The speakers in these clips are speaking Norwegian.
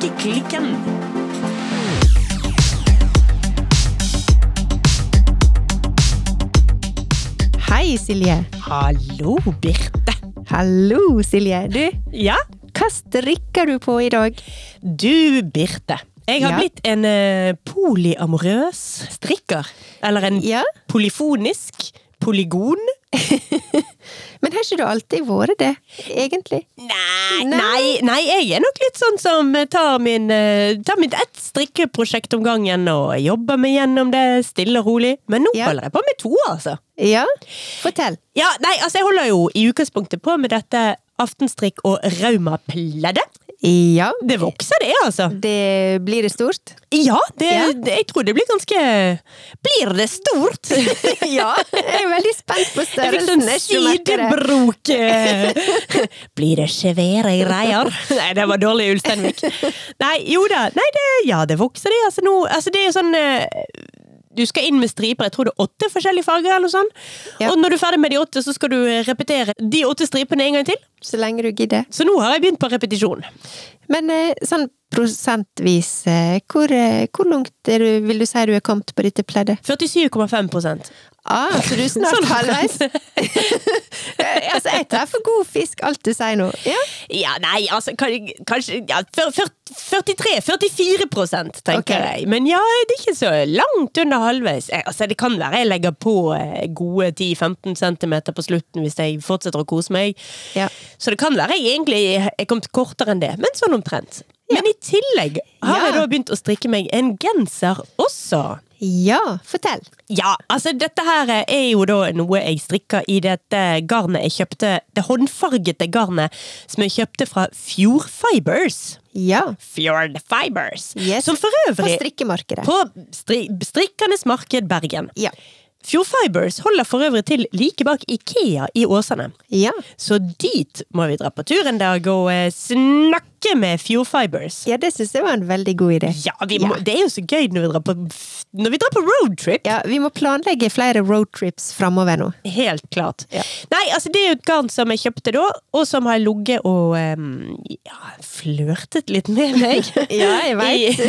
Strikkeklikken. Hei, Silje. Hallo, Birte. Hallo, Silje. Du, Ja, hva strikker du på i dag? du Birte. Jeg har Ja. blitt en eh, polyamorøs strikker. Eller en Ja, polyfonisk polygon. men har ikke du alltid vært det, egentlig? Nei, Nei. nei, jeg er nok litt sånn som tar, min, eh, tar mitt ett strikkeprosjekt om gangen og jobber meg gjennom det stille og rolig. Men nå Ja. holder jeg på med to, altså. Ja, fortell. Ja, nei, altså jeg holder jo i utgangspunktet på med dette aftenstrikk og raumapleddet. Ja, Det vokser det, altså. det blir det stort? Ja, det, Ja. det- jeg tror det blir ganske Blir det stort? ja, jeg er veldig spent på Jeg fikk sånn sidebrok. eh. Blir det svære greier? Nei, det var dårlig Ulsteinvik. Nei, jo da. Nei, det, ja, det vokser det. Altså, nå, altså, det er sånn eh, du skal inn med striper, jeg tror det er åtte forskjellige farger. eller sånn. Ja. Og når du er ferdig med de åtte, så skal du repetere de åtte stripene en gang til. Så lenge du gidder. Så nå har jeg begynt på repetisjon. Men eh, sånn prosentvis, eh, hvor, eh, hvor langt du, vil du si du er kommet på dette pleddet? 47,5 Ah, så du er snart Sånn. halvveis? Eh, altså, jeg tar for god fisk, alt du sier nå. Ja, Ja, nei, altså kanskje ja, fyr- fyr- 43-44 prosent, tenker okay. jeg. Men ja, det er ikke så langt under halvveis. Jeg, altså, det kan være jeg legger på eh, gode 10-15 centimeter på slutten hvis jeg fortsetter å kose meg. ja. Så det kan være jeg egentlig er kommet kortere enn det, men sånn omtrent. Men i tillegg har jeg da begynt å strikke meg en genser også. Ja, fortell. Ja, altså dette her er jo da noe jeg strikker i dette garnet jeg kjøpte, det håndfargete garnet som jeg kjøpte fra Fjord Fibers. Ja. Fjord Fibers. Yes. Som for På strikkemarkedet. på stri Strikkernes Marked Bergen. Ja. Fjord Fibers holder for øvrig til like bak Ikea i Åsane. Ja. Så dit må vi dra på tur en dag og eh, snakke med Fuel Fibers. ja, det syns jeg var en veldig god idé. Ja, vi må, det er jo så gøy når vi drar på, når vi drar på roadtrip. Ja, vi må planlegge flere roadtrips framover nå. Helt klart. Ja. Nei, altså det er jo et garn som jeg kjøpte da, og som har ligget og um, ja, flørtet litt med meg. Ja, jeg vet.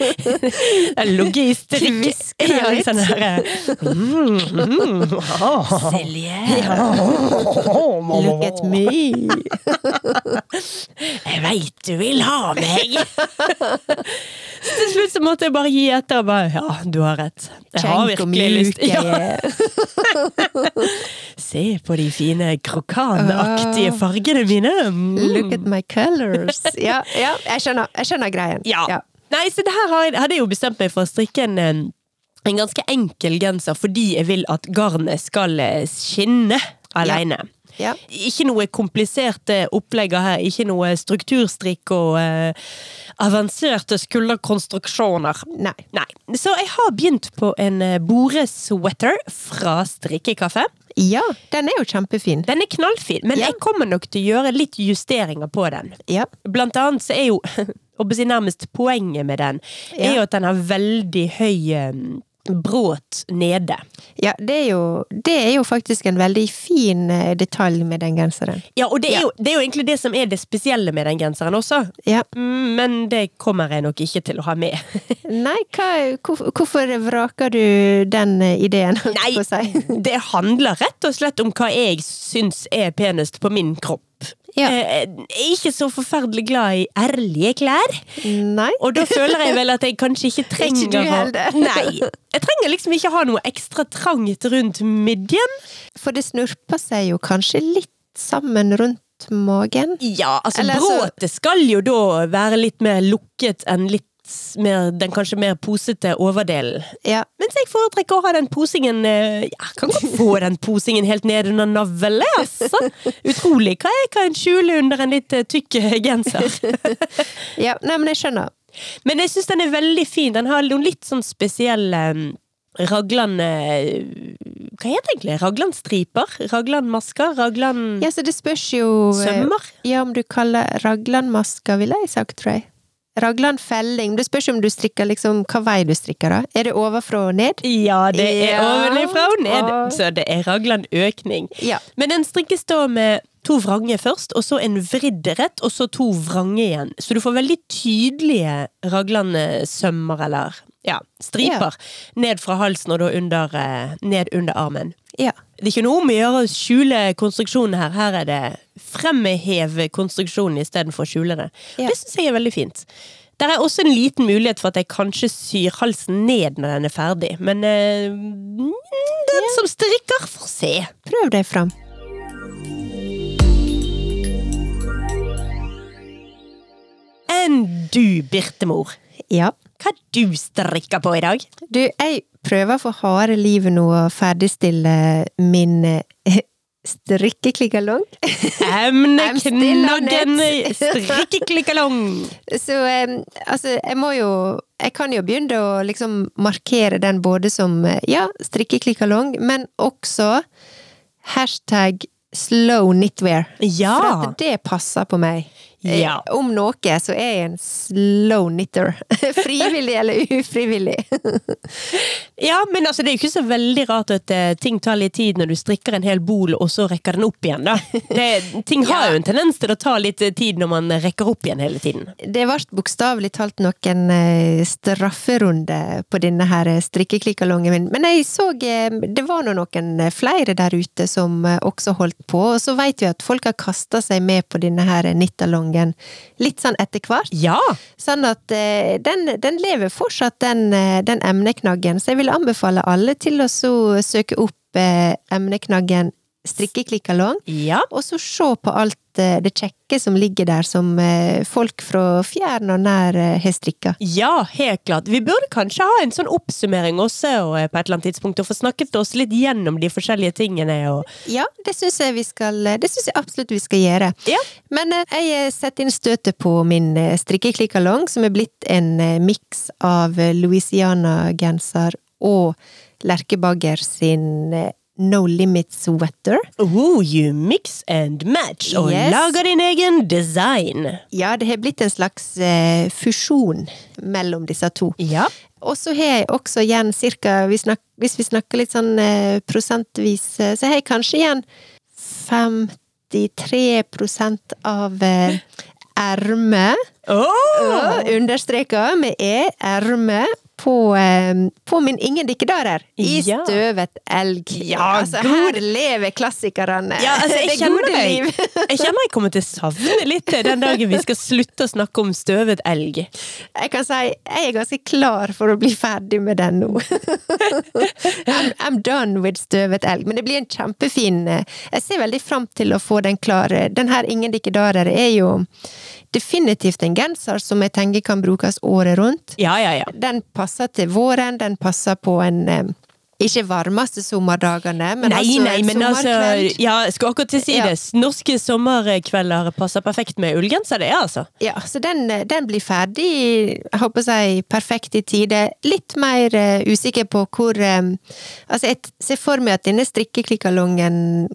jeg har ligget i strikk. Hvisker Ja, litt. sånn her, mm, mm, ah. Silje, look at me. Jeg veit du vil ha meg! Så til slutt så måtte jeg bare gi etter og bare Ja, du har rett. Jeg har virkelig lyst. Ja, se på de fine krokanaktige fargene mine. Mm. Look at my colors. Ja, ja jeg, skjønner, jeg skjønner greien. Ja. Nei, så det her hadde jeg jo bestemt meg for å strikke en, en ganske enkel genser fordi jeg vil at garnet skal eh, skinne alene. Ja. Ikke noe kompliserte opplegger her, ikke noe strukturstrikk og eh, avanserte skulderkonstruksjoner. Nei. Nei. Så jeg har begynt på en eh, boresweater fra Strikkekaffe. Ja, den er jo kjempefin. Den er knallfin, men Ja. jeg kommer nok til å gjøre litt justeringer på den. Ja. Blant annet så er jo nærmest poenget med den, er Ja. jo at den har veldig høy eh, bråt nede. ja det, er jo, det er jo faktisk en veldig fin eh, detalj med den genseren. Ja, og det er, Ja. Jo, det er jo egentlig det som er det spesielle med den genseren også. Ja. Mm, Men det kommer jeg nok ikke til å ha med. Nei, hva, hvor, hvorfor vraker du den eh, ideen, Nei, det handler rett og slett om hva jeg syns er penest på min kropp. Ja. Eh, Jeg er ikke så forferdelig glad i ærlige klær. Nei. Og da føler jeg vel at jeg kanskje ikke trenger Ikke du heller. Nei. Jeg trenger liksom ikke ha noe ekstra trangt rundt midjen. For det snurper seg jo kanskje litt sammen rundt magen. Ja, altså Eller så- bråtet skal jo da være litt mer lukket enn litt mer, den kanskje mer posete overdelen. Ja. Mens jeg foretrekker å ha den posingen Jeg Ja, kan godt få den posingen helt ned under navlen, altså. Utrolig hva jeg kan skjule under en litt eh, tykk eh, genser. ja. Nei, men jeg skjønner. Men jeg syns den er veldig fin. Den har noen litt sånn spesielle Raglan eh, Hva heter det egentlig? Raglanstriper? Raglanmasker? Raglan... Ja, så det spørs jo eh, Sømmer? Ja, om du kaller raglanmasker, ville jeg sagt, tror jeg. Raglanfelling. Det spørs om du strikker liksom hva vei du strikker, da. Er det ovenfra og ned? Ja, det er Ja. ovenfra og ned, så det er Raglan økning. Ja. Men den strikkes da med To vrange først, og så en vridd rett, og så to vrange igjen. Så du får veldig tydelige raglansømmer, eller ja, striper, ned fra halsen og da under, eh, ned under armen. Ja. Det er ikke noe om å gjøre å skjule konstruksjonen her. Her er det fremhev konstruksjonen istedenfor å skjule det. Ja. Det syns jeg er veldig fint. Der er også en liten mulighet for at jeg kanskje syr halsen ned når den er ferdig, men eh, den som strikker, får se. Prøv deg fram. Enn du, Birtemor. Ja. Hva du strikker på i dag? Du, jeg prøver for harde livet nå å ferdigstille min eh, strikkeklikkalong. Emneknaggen strikkeklikkalong. Så um, altså, jeg må jo Jeg kan jo begynne å liksom markere den både som eh, ja, strikkeklikkalong, men også hashtag slow knitwear. Ja. For at det passer på meg. Eh, Ja. Om noe så er jeg en slow knitter. Frivillig eller ufrivillig. Ja, men altså, det er jo ikke så veldig rart at uh, ting tar litt tid når du strikker en hel bol, og så rekker den opp igjen, da. Det, ting har Ja. jo en tendens til å ta litt eh, tid når man rekker opp igjen hele tiden. Det ble bokstavelig talt noen uh, strafferunde på denne her strikkeklikkalongen min, men jeg så uh, det var nå noen flere der ute som også holdt på, og så veit vi at folk har kasta seg med på denne her knittalongen litt sånn etter hvert. Ja! Sånn at eh, den, den lever fortsatt, den, eh, den emneknaggen, så jeg vil anbefale alle til å søke opp eh, emneknaggen strikkeklikkalong. Ja. Og så se på alt eh, det kjekke som ligger der, som eh, folk fra fjern og nær eh, har strikka. Ja, helt klart. Vi burde kanskje ha en sånn oppsummering også og, på et eller annet tidspunkt, og få snakket oss litt gjennom de forskjellige tingene. Og... Ja, det syns jeg jeg absolutt vi skal gjøre. Ja. Men jeg setter inn støtet på min strikkeklikkalong, som er blitt en miks av Louisiana-genser og Lerkebagger sin No Limit Sweater. Oh, you mix and match, og Yes. lager din egen design. Ja, det har blitt en slags eh, fusjon mellom disse to. Ja. Og så har jeg også igjen cirka, vi snak, hvis vi snakker litt sånn eh, prosentvis, eh, så har jeg kanskje igjen 53 prosent av eh, ermet, Oh! understreka med E, ermet, på, eh, på min Ingen dikkedarer. I Ja. støvet elg. Ja, altså, her lever klassikerne. Ja, altså, jeg det gode liv. Jeg kjenner jeg kommer til å savne litt den dagen vi skal slutte å snakke om støvet elg. Jeg kan si jeg er ganske klar for å bli ferdig med den nå. I'm, I'm done with støvet elg. Men det blir en kjempefin eh, Jeg ser veldig fram til å få den klar. Den her Ingen dikkedarer er jo definitivt en genser som jeg tenker kan brukes året rundt. Ja, ja, ja. Den passer til våren, den passer på en eh, ikke varmeste sommerdagene, men nei, altså nei, en men altså. Ja, jeg skulle akkurat til å si Ja. det. Norske sommerkvelder passer perfekt med ullgenser, det, er altså. Ja, så den, den blir ferdig, jeg håper jeg, perfekt i tide. Litt mer uh, usikker på hvor um, Altså, jeg ser for meg at denne strikkeklikkalongen,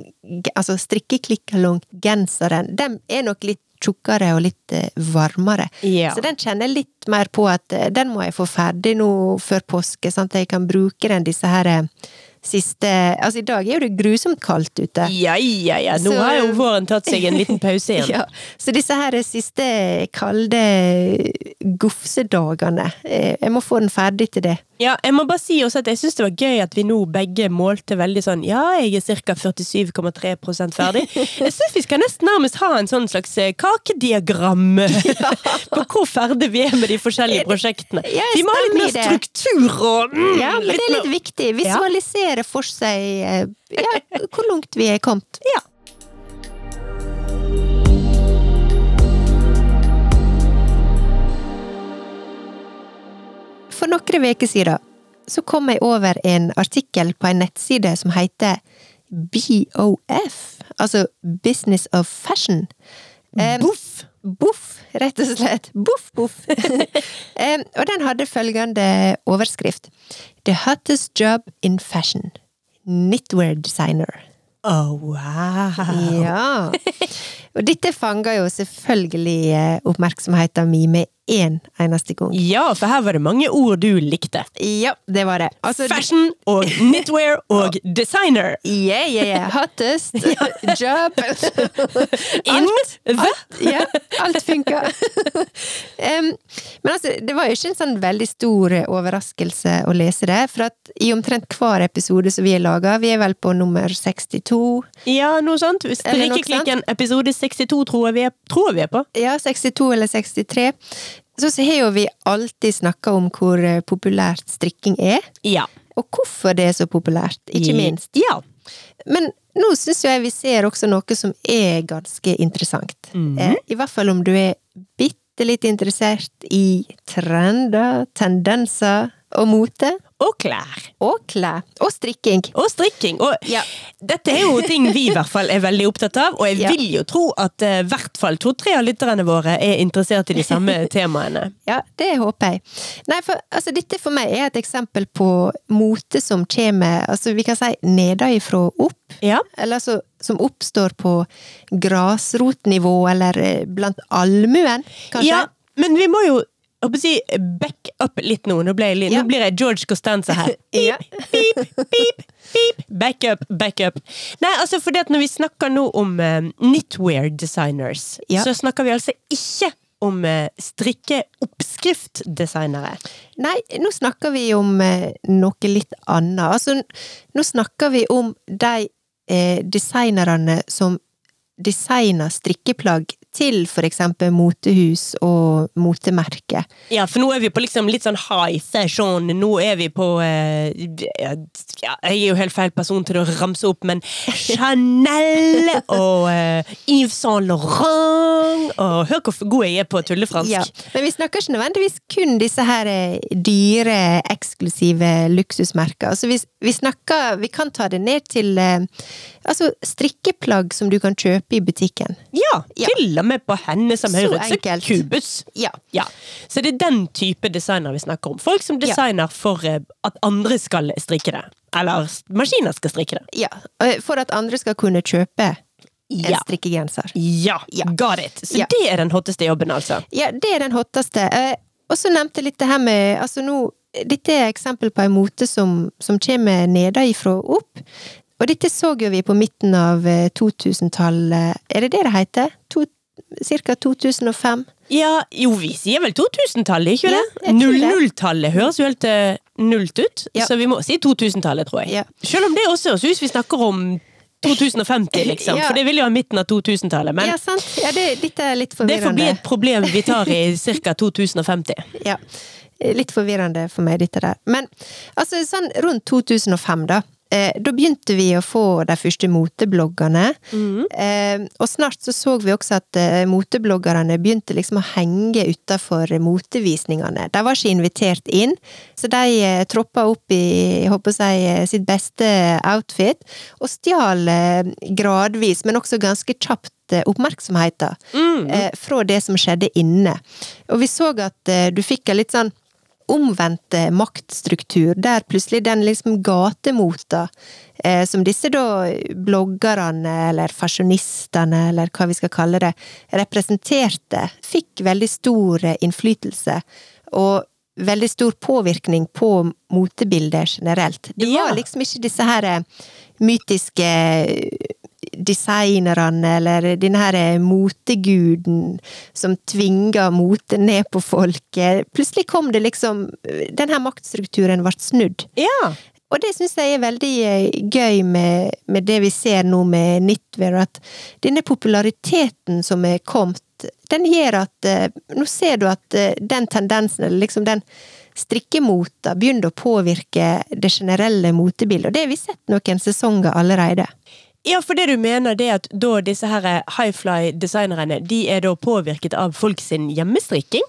altså strikkeklikkalonggenseren, den er nok litt tjukkere og litt eh, varmere. Ja. Så den kjenner jeg litt mer på at eh, den må jeg få ferdig nå før påske, sånn at jeg kan bruke den disse her eh, siste Altså, i dag er jo det grusomt kaldt ute. Ja, ja, ja. Nå Så- har jo våren tatt seg en liten pause igjen. Ja, så disse her siste kalde gufsedagene, eh, jeg må få den ferdig til det. Ja, jeg må bare si også at jeg syns det var gøy at vi nå begge målte veldig sånn Ja, jeg er ca. 47,3 ferdig. Jeg syns vi skal nesten nærmest ha en sånn slags kakediagram ja. på hvor ferdig vi er med de forskjellige prosjektene. Ja, Vi må ha litt mer struktur og mm, Ja, men det er litt mer- viktig. Visualisere for seg eh, ja, hvor langt vi er kommet. Ja. For noen uker siden så kom jeg over en artikkel på en nettside som heter BOF, altså Business of Fashion. Boff! Boff, rett og slett. Boff, boff. Em, og den hadde følgende overskrift. The hottest job in fashion. Knitwear designer. Oh, wow. Ja. Og dette fanger jo selvfølgelig eh, oppmerksomheten min med én eneste gang. Ja, for her var det mange ord du likte. Ja, det var det. Altså, Fashion og knitwear og designer. Yeah, yeah, yeah. Hottest. Job. In the Ja, alt funka. Em, men altså, det var jo ikke en sånn veldig stor overraskelse å lese det, for at i omtrent hver episode som vi har laga, vi er vel på nummer 62, Ja, noe sånt. Strikkeklikken episode 62 tror jeg vi er, tror vi er på. ja, 62 eller 63, så, så har jo vi alltid snakka om hvor eh, populært strikking er, Ja. og hvorfor det er så populært, ikke minst. Ja. Men nå syns jeg vi ser også noe som er ganske interessant. Mm -hmm. I hvert fall om du er bitte litt interessert i trender, tendenser og mote. Og klær. Og klær. Og strikking. Og strikking. Og Ja. dette er jo ting vi i hvert fall er veldig opptatt av, og jeg Ja. vil jo tro at eh, i hvert fall to-tre av lytterne våre er interessert i de samme temaene. Ja, det håper jeg. Nei, for altså, dette for meg er et eksempel på mote som kommer, altså vi kan si nedenfra og opp. Ja. Eller altså som oppstår på grasrotnivå, eller eh, blant allmuen, kanskje? ja, men vi må jo jeg håper å si, back up litt nå. Nå, jeg, nå blir jeg George Costanza her. Beep, beep, beep, beep. Back up, back up. Nei, altså fordi at når vi snakker nå om uh, knitwear designers, Ja. så snakker vi altså ikke om uh, strikkeoppskriftdesignere. Nei, nå snakker vi om uh, noe litt annet. Altså, nå snakker vi om de uh, designerne som designer strikkeplagg til eksempel motehus og motemerker. Ja, for nå er vi på liksom litt sånn high session. Nå er vi på eh, ja, Jeg er jo helt feil person til å ramse opp, men Chanel og eh, Yves Saint Laurent og Hør hvor god jeg er på tullefransk. Ja, men vi snakker ikke nødvendigvis kun disse her eh, dyre, eksklusive luksusmerker. Altså, vi, vi snakker Vi kan ta det ned til eh, altså strikkeplagg som du kan kjøpe i butikken. Ja, Ja. til og med på henne som hører ut som kubus. Ja. Ja. Så det er den type designer vi snakker om. Folk som designer for eh, at andre skal strikke det. Eller maskiner skal strikke det. ja. For at andre skal kunne kjøpe en Ja. strikkegenser. Ja, Ja. got it! Så Ja. det er den hotteste jobben, altså. Ja, det er den hotteste. Eh, og så nevnte jeg litt det her med Altså nå Dette er eksempel på en mote som, som kommer nedenfra og opp. Og dette så jo vi på midten av eh, 2000-tallet. Er det det det heter? To, cirka 2005? Ja, jo, vi sier vel 2000-tallet, ikke Ja, det? 00-tallet høres jo helt eh, nullt ut, Ja. så vi må si 2000-tallet, tror jeg. Ja. Selv om det også høres ut som vi snakker om 2050, liksom. Ja. For det vil jo være midten av 2000-tallet. Men ja, sant? Ja, det, dette er litt det får bli et problem vi tar i ca. 2050. Ja. Litt forvirrende for meg, dette der. Men altså, sånn rundt 2005, da. Eh, da begynte vi å få de første motebloggene. Eh, og snart så så vi også at eh, motebloggerne begynte liksom å henge utafor motevisningene. De var ikke invitert inn, så de eh, troppa opp i jeg håper å si, eh, sitt beste outfit, og stjal eh, gradvis, men også ganske kjapt, eh, oppmerksomheten eh, fra det som skjedde inne. Og vi så at du fikk en litt sånn omvendt eh, maktstruktur, der plutselig den liksom gatemota eh, som disse da bloggerne, eller fasjonistene, eller hva vi skal kalle det, representerte, fikk veldig stor eh, innflytelse. Og veldig stor påvirkning på motebildet generelt. Det var liksom ikke disse her mytiske designerne, eller denne her eh, moteguden som tvinger mote ned på folket. Plutselig kom det liksom Den her maktstrukturen ble snudd. Ja. Og det syns jeg er veldig eh, gøy med, med det vi ser nå med knitwear, at denne populariteten som er kommet, den gjør at eh, Nå ser du at den tendensen, eller liksom den strikkemota, begynner å påvirke det generelle motebildet, og det har vi sett noen sesonger allerede. Ja, for det du mener det er at da disse her highfly-designerne de er da påvirket av folk sin hjemmestrikking?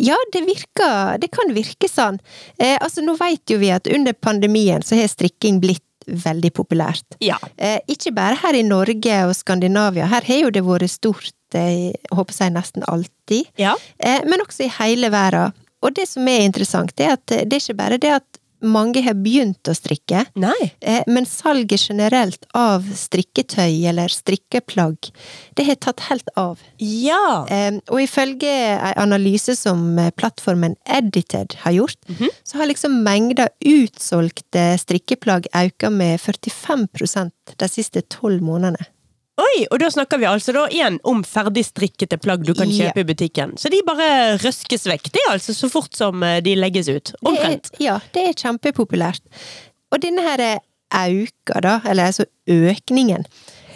Ja, det virker Det kan virke sånn. Eh, altså, nå vet jo vi at under pandemien så har strikking blitt veldig populært. Ja. Eh, ikke bare her i Norge og Skandinavia, her har jo det vært stort, eh, jeg håper jeg nesten alltid. Ja. Eh, men også i hele verden. Og det som er interessant, er at det er ikke bare det at mange har begynt å strikke. Nei. Eh, Men salget generelt av strikketøy eller strikkeplagg, det har tatt helt av. Ja. Og ifølge en analyse som eh, plattformen Edited har gjort, så har liksom mengda utsolgte strikkeplagg økt med 45% de siste tolv månedene. Oi, og da snakker vi altså da igjen om ferdigstrikkete plagg du kan Ja. kjøpe i butikken. Så de bare røskes vekk. Det er altså så fort som eh, de legges ut. Det er, ja, det er kjempepopulært. Og denne her auka, da, eller altså økningen,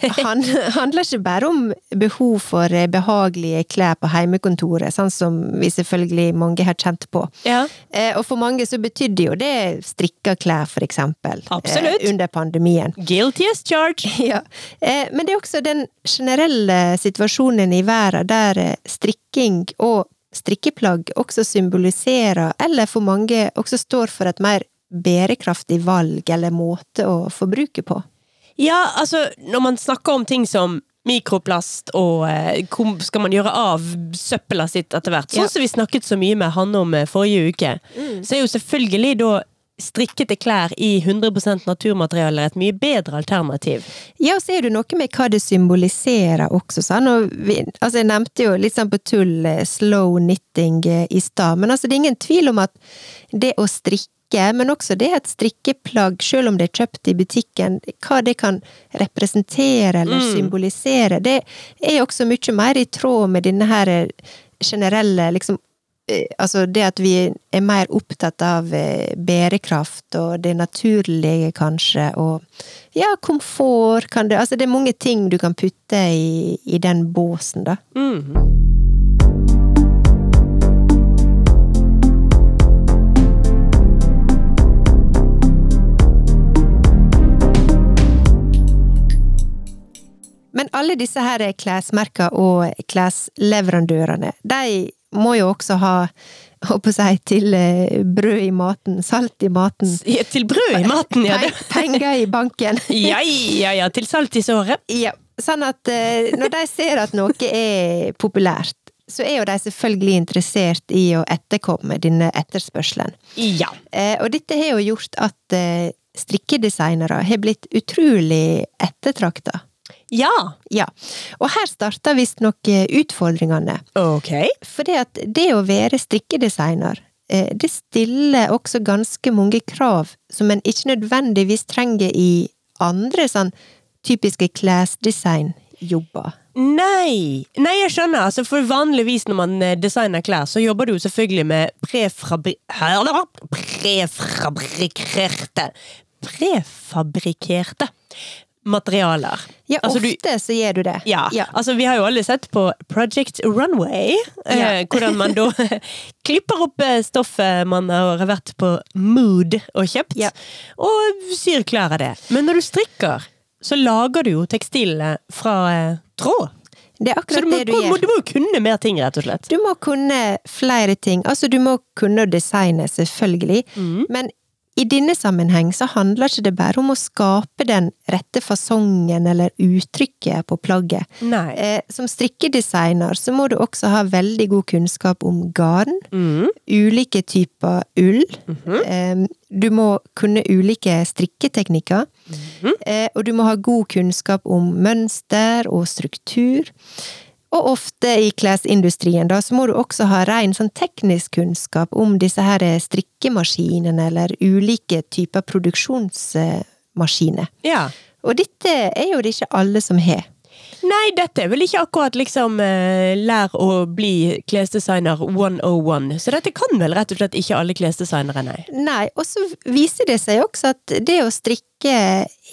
han, handler ikke bare om behov for eh, behagelige klær på heimekontoret, sånn som vi selvfølgelig mange har kjent på. Ja. Eh, Og for mange så betydde jo det strikka klær, for eksempel. Absolutt. eh, Under pandemien. Guilty as charged. Ja, eh, men det er også den generelle situasjonen i verden der strikking og strikkeplagg også symboliserer, eller for mange også står for et mer bærekraftig valg eller måte å forbruke på. Ja, altså, når man snakker om ting som mikroplast og eh, hvor skal man gjøre av søpla sitt etter hvert, sånn Ja. som vi snakket så mye med Hanne om eh, forrige uke, så er jo selvfølgelig da strikkete klær i 100 naturmaterialer et mye bedre alternativ. Ja, og så er det noe med hva det symboliserer også, sånn. Og vi, altså jeg nevnte jo litt sånn på tull eh, slow knitting eh, i stad, men altså det er ingen tvil om at det å strikke, men også det et strikkeplagg, selv om det er kjøpt i butikken, hva det kan representere eller symbolisere, det er også mye mer i tråd med denne her eh, generelle liksom eh, Altså det at vi er mer opptatt av eh, bærekraft og det naturlige, kanskje, og ja, komfort kan det Altså det er mange ting du kan putte i, i den båsen, da. Mhm. Men alle disse her klesmerkene og klesleverandørene, de må jo også ha håper jeg, til eh, brød i maten, salt i maten, Ja, Til brød i maten, ja. Penger i banken. Ja, ja, ja. Til salt i såret. Ja, sånn at eh, når de ser at noe er populært, så er jo de selvfølgelig interessert i å etterkomme denne etterspørselen. Ja. Eh, og dette har jo gjort at strikkedesignere har blitt utrolig ettertrakta. Ja. Ja, og her starter visstnok eh, utfordringene. Ok. For det at det å være strikkedesigner, eh, det stiller også ganske mange krav som en ikke nødvendigvis trenger i andre sånn typiske klesdesignjobber. Nei, nei, jeg skjønner. Altså, for vanligvis når man eh, designer klær, så jobber du selvfølgelig med prefabri... Prefabrikerte Prefabrikerte materialer. Ja, Altså, du- ofte så gjør du det. Ja, altså vi har jo alle sett på Project Runway, eh, Ja. hvordan man da klipper opp eh, stoffet man har vært på Mood og kjøpt, Ja. og syr klær av det. Men når du strikker, så lager du jo tekstilet fra eh, tråd. Det er Så akkurat du må, det du må, gjør. du må jo kunne mer ting, rett og slett. Du må kunne flere ting. Altså, du må kunne designe, selvfølgelig, Mm. men i denne sammenheng så handler ikke det bare om å skape den rette fasongen eller uttrykket på plagget. Eh, som strikkedesigner så må du også ha veldig god kunnskap om garn, Mm. ulike typer ull. Mhm. eh, du må kunne ulike strikketeknikker. Mhm. eh, og du må ha god kunnskap om mønster og struktur. Og ofte i klesindustrien da, så må du også ha ren sånn teknisk kunnskap om disse her strikkemaskinene eller ulike typer produksjonsmaskiner. Ja. Og dette er jo det ikke alle som har. Nei, dette er vel ikke akkurat liksom eh, lær å bli klesdesigner 101, så dette kan vel rett og slett ikke alle klesdesignere, nei. Nei, og så viser det seg også at det å strikke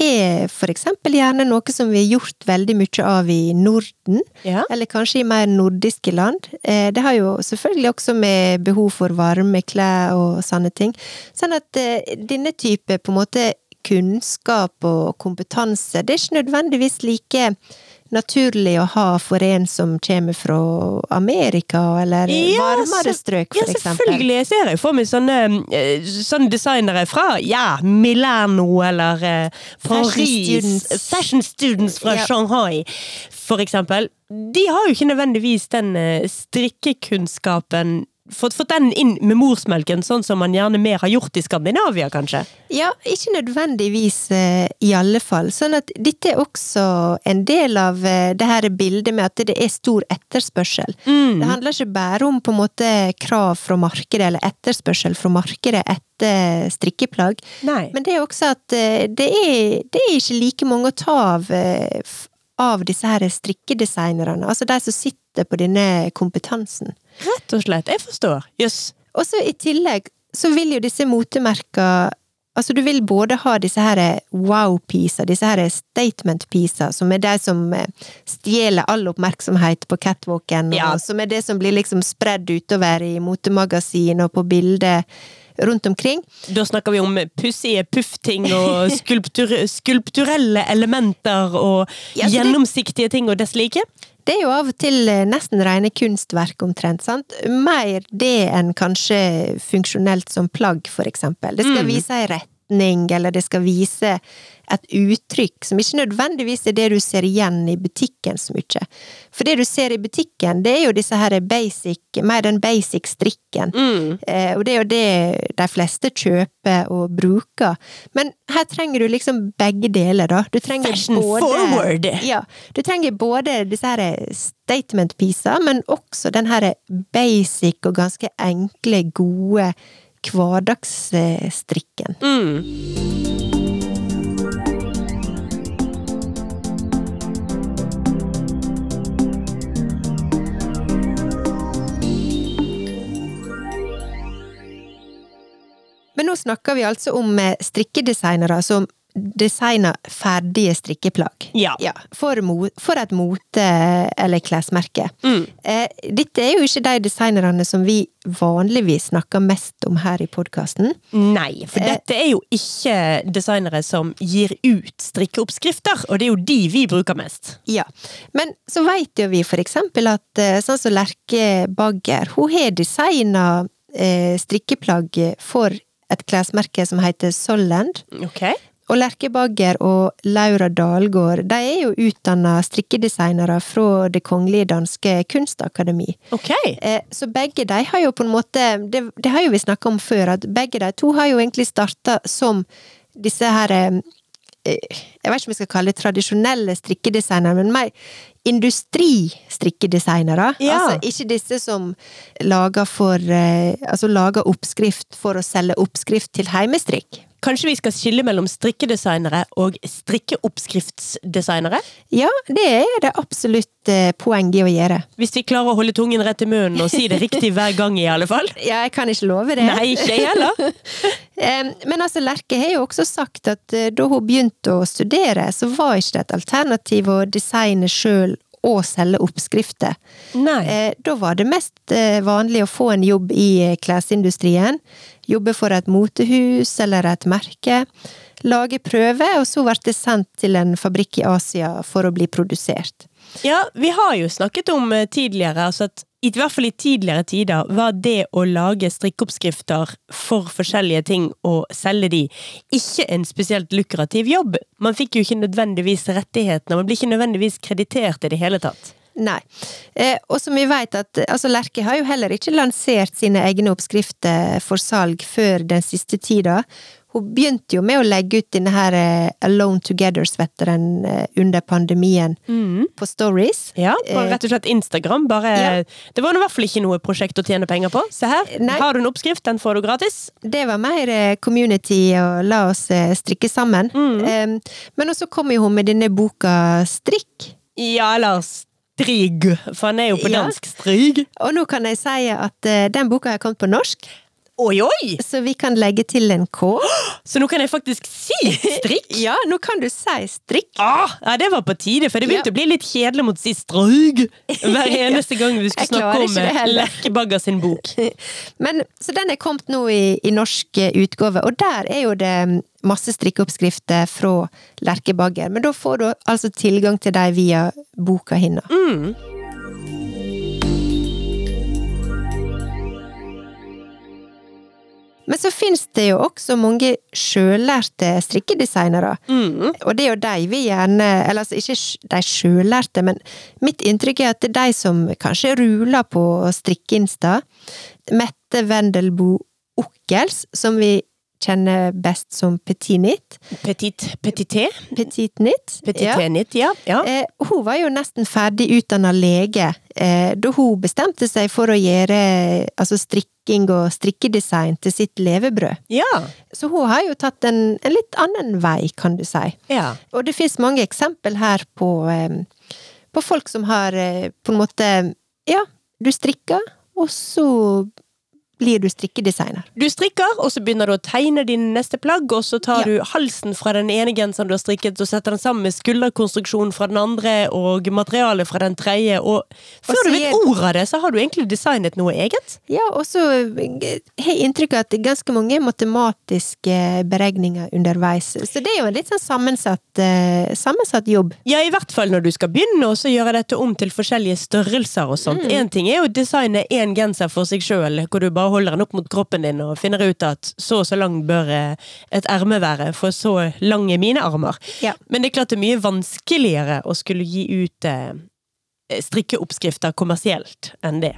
er for eksempel gjerne noe som vi har gjort veldig mye av i Norden, Ja. eller kanskje i mer nordiske land. Eh, Det har jo selvfølgelig også med behov for varme klær og sånne ting. Sånn at eh, denne type på en måte kunnskap og kompetanse, det er ikke nødvendigvis like naturlig å ha for en som kommer fra Amerika, eller Ja, varmere strøk, strøk, Ja, for eksempel. selvfølgelig. Jeg ser jo for meg sånne, eh, sånne designere fra ja, Milano eller Paris. Fashion students. Fashion students fra Ja. Shanghai, for eksempel. De har jo ikke nødvendigvis den eh, strikkekunnskapen fått, fått den inn med morsmelken, sånn som man gjerne mer har gjort i Skandinavia, kanskje? Ja, ikke nødvendigvis eh, i alle fall. Sånn at dette er også en del av eh, det her bildet med at det er stor etterspørsel. Mm. Det handler ikke bare om på en måte krav fra markedet, eller etterspørsel fra markedet etter strikkeplagg, Nei. men det er også at eh, det er, det er ikke like mange å ta av av disse her strikkedesignerne, altså de som sitter på denne kompetansen. Rett og slett. Jeg forstår. Jøss. Og så i tillegg så vil jo disse motemerka Altså, du vil både ha disse her wow-piser, disse her statement-piser, som er de som eh, stjeler all oppmerksomhet på catwalken, Ja. og som er det som blir liksom spredd utover i motemagasin og på bilder rundt omkring. Da snakker vi om pussige puffting og skulptur skulpturelle elementer og Ja, det- gjennomsiktige ting og dess like. Det er jo av og til eh, nesten rene kunstverk, omtrent. sant? Mer det enn kanskje funksjonelt som plagg, for eksempel. Det skal Mm. vise ei retning, eller det skal vise et uttrykk som ikke nødvendigvis er det du ser igjen i butikken så mye. For det du ser i butikken, det er jo disse her basic, mer den basic strikken. Mm. Eh, og det er jo det de fleste kjøper og bruker. Men her trenger du liksom begge deler, da. Du trenger Fashion både forward. Ja. Du trenger både disse her statement-piecene, men også den her basic og ganske enkle, gode hverdagsstrikken. Mm. Men nå snakker vi altså om eh, strikkedesignere som designer ferdige strikkeplagg. Ja. for, mo for et mote eller klesmerke. Mm. Eh, dette er jo ikke de designerne som vi vanligvis snakker mest om her i podkasten. Nei, for Eh. dette er jo ikke designere som gir ut strikkeoppskrifter, og det er jo de vi bruker mest. Ja. Men så veit jo vi for eksempel at eh, sånn som Lerke Bagger, hun har designa eh, strikkeplagg for et klesmerke som heter Solland. Okay. Og Lerke Bagger og Laura Dalgård, de er jo utdanna strikkedesignere fra Det kongelige danske kunstakademi. Ok. Eh, Så begge de har jo på en måte Det, det har jo vi snakka om før, at begge de to har jo egentlig starta som disse her eh, Jeg vet ikke om jeg skal kalle det tradisjonelle strikkedesignere, men mer industristrikkedesignere. Ja. Altså ikke disse som lager for eh, Altså lager oppskrift for å selge oppskrift til heimestrikk. Kanskje vi skal skille mellom strikkedesignere og strikkeoppskriftsdesignere? Ja, det er det absolutt eh, poeng i å gjøre. Hvis vi klarer å holde tungen rett i munnen og si det riktig hver gang, i alle fall. Ja, jeg kan ikke love det. Nei, ikke jeg heller. Men altså, Lerke har jo også sagt at eh, da hun begynte å studere, så var ikke det et alternativ å designe sjøl og selge oppskrifter. Nei. Eh, Da var det mest eh, vanlig å få en jobb i eh, klesindustrien. Jobbe for et motehus eller et merke. Lage prøver, og så ble det sendt til en fabrikk i Asia for å bli produsert. Ja, vi har jo snakket om eh, tidligere, altså at i hvert fall i tidligere tider var det å lage strikkeoppskrifter for forskjellige ting og selge de, ikke en spesielt lukrativ jobb. Man fikk jo ikke nødvendigvis rettighetene, man blir ikke nødvendigvis kreditert i det hele tatt. Nei. Eh, og som vi vet at altså Lerke har jo heller ikke lansert sine egne oppskrifter for salg før den siste tida. Hun begynte jo med å legge ut denne her eh, Alone Together-svetteren eh, under pandemien på Stories. Ja, på rett og slett Instagram. Bare, Ja. Det var i hvert fall ikke noe prosjekt å tjene penger på. Se her, Nei. har du en oppskrift, den får du gratis. Det var mer eh, community og la oss eh, strikke sammen. Mm. men også kom jo hun med denne boka Strikk. Ja, eller strig, for han er jo på Ja. dansk strig. Og nå kan jeg si at eh, den boka har kommet på norsk, Oi, oi! så vi kan legge til en K. Så nå kan jeg faktisk si strikk. Ja, nå kan du si strikk. Ah, ja, det var på tide, for det begynte Ja. å bli litt kjedelig mot å si strug hver eneste gang vi skulle snakke om eh. Lerkebagger sin bok. Men, så den er kommet nå i, i norsk eh, utgave, og der er jo det mm, masse strikkeoppskrifter fra Lerkebagger. Men da får du altså tilgang til dem via boka hennes. Mm. Men så finnes det jo også mange sjøllærte strikkedesignere. Mm. Og det er jo de vi gjerne Eller altså ikke de sjøllærte, men mitt inntrykk er at det er de som kanskje ruler på strikkeinsta. Mette Wendelboe Okkels, som vi kjenner best som Petit Knit. Petit, petité? Petit Knit. Ja. ja. Eh, hun var jo nesten ferdig utdanna lege eh, da hun bestemte seg for å gjøre altså strikking og strikkedesign til sitt levebrød. Ja. Så hun har jo tatt en, en litt annen vei, kan du si. ja. Og det finnes mange eksempel her på, eh, på folk som har eh, på en måte Ja, du strikker, og så blir du strikkedesigner. Du strikker, og så begynner du å tegne din neste plagg, og så tar Ja. du halsen fra den ene genseren du har strikket, og setter den sammen med skulderkonstruksjonen fra den andre, og materialet fra den tredje, og før og du vet ordet av det, så har du egentlig designet noe eget. Ja, og så eh, har jeg inntrykk av at det er ganske mange matematiske beregninger underveis. Så det er jo en litt sånn sammensatt, eh, sammensatt jobb. Ja, i hvert fall når du skal begynne å gjøre dette om til forskjellige størrelser og sånt. Én ting er jo å designe én genser for seg sjøl, hvor du bare holder den opp mot kroppen din og finner ut at så og så lang bør eh, et erme være, for så lang er mine armer. Ja. Men det er klart det er mye vanskeligere å skulle gi ut eh, strikkeoppskrifter kommersielt enn det.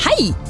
Hei!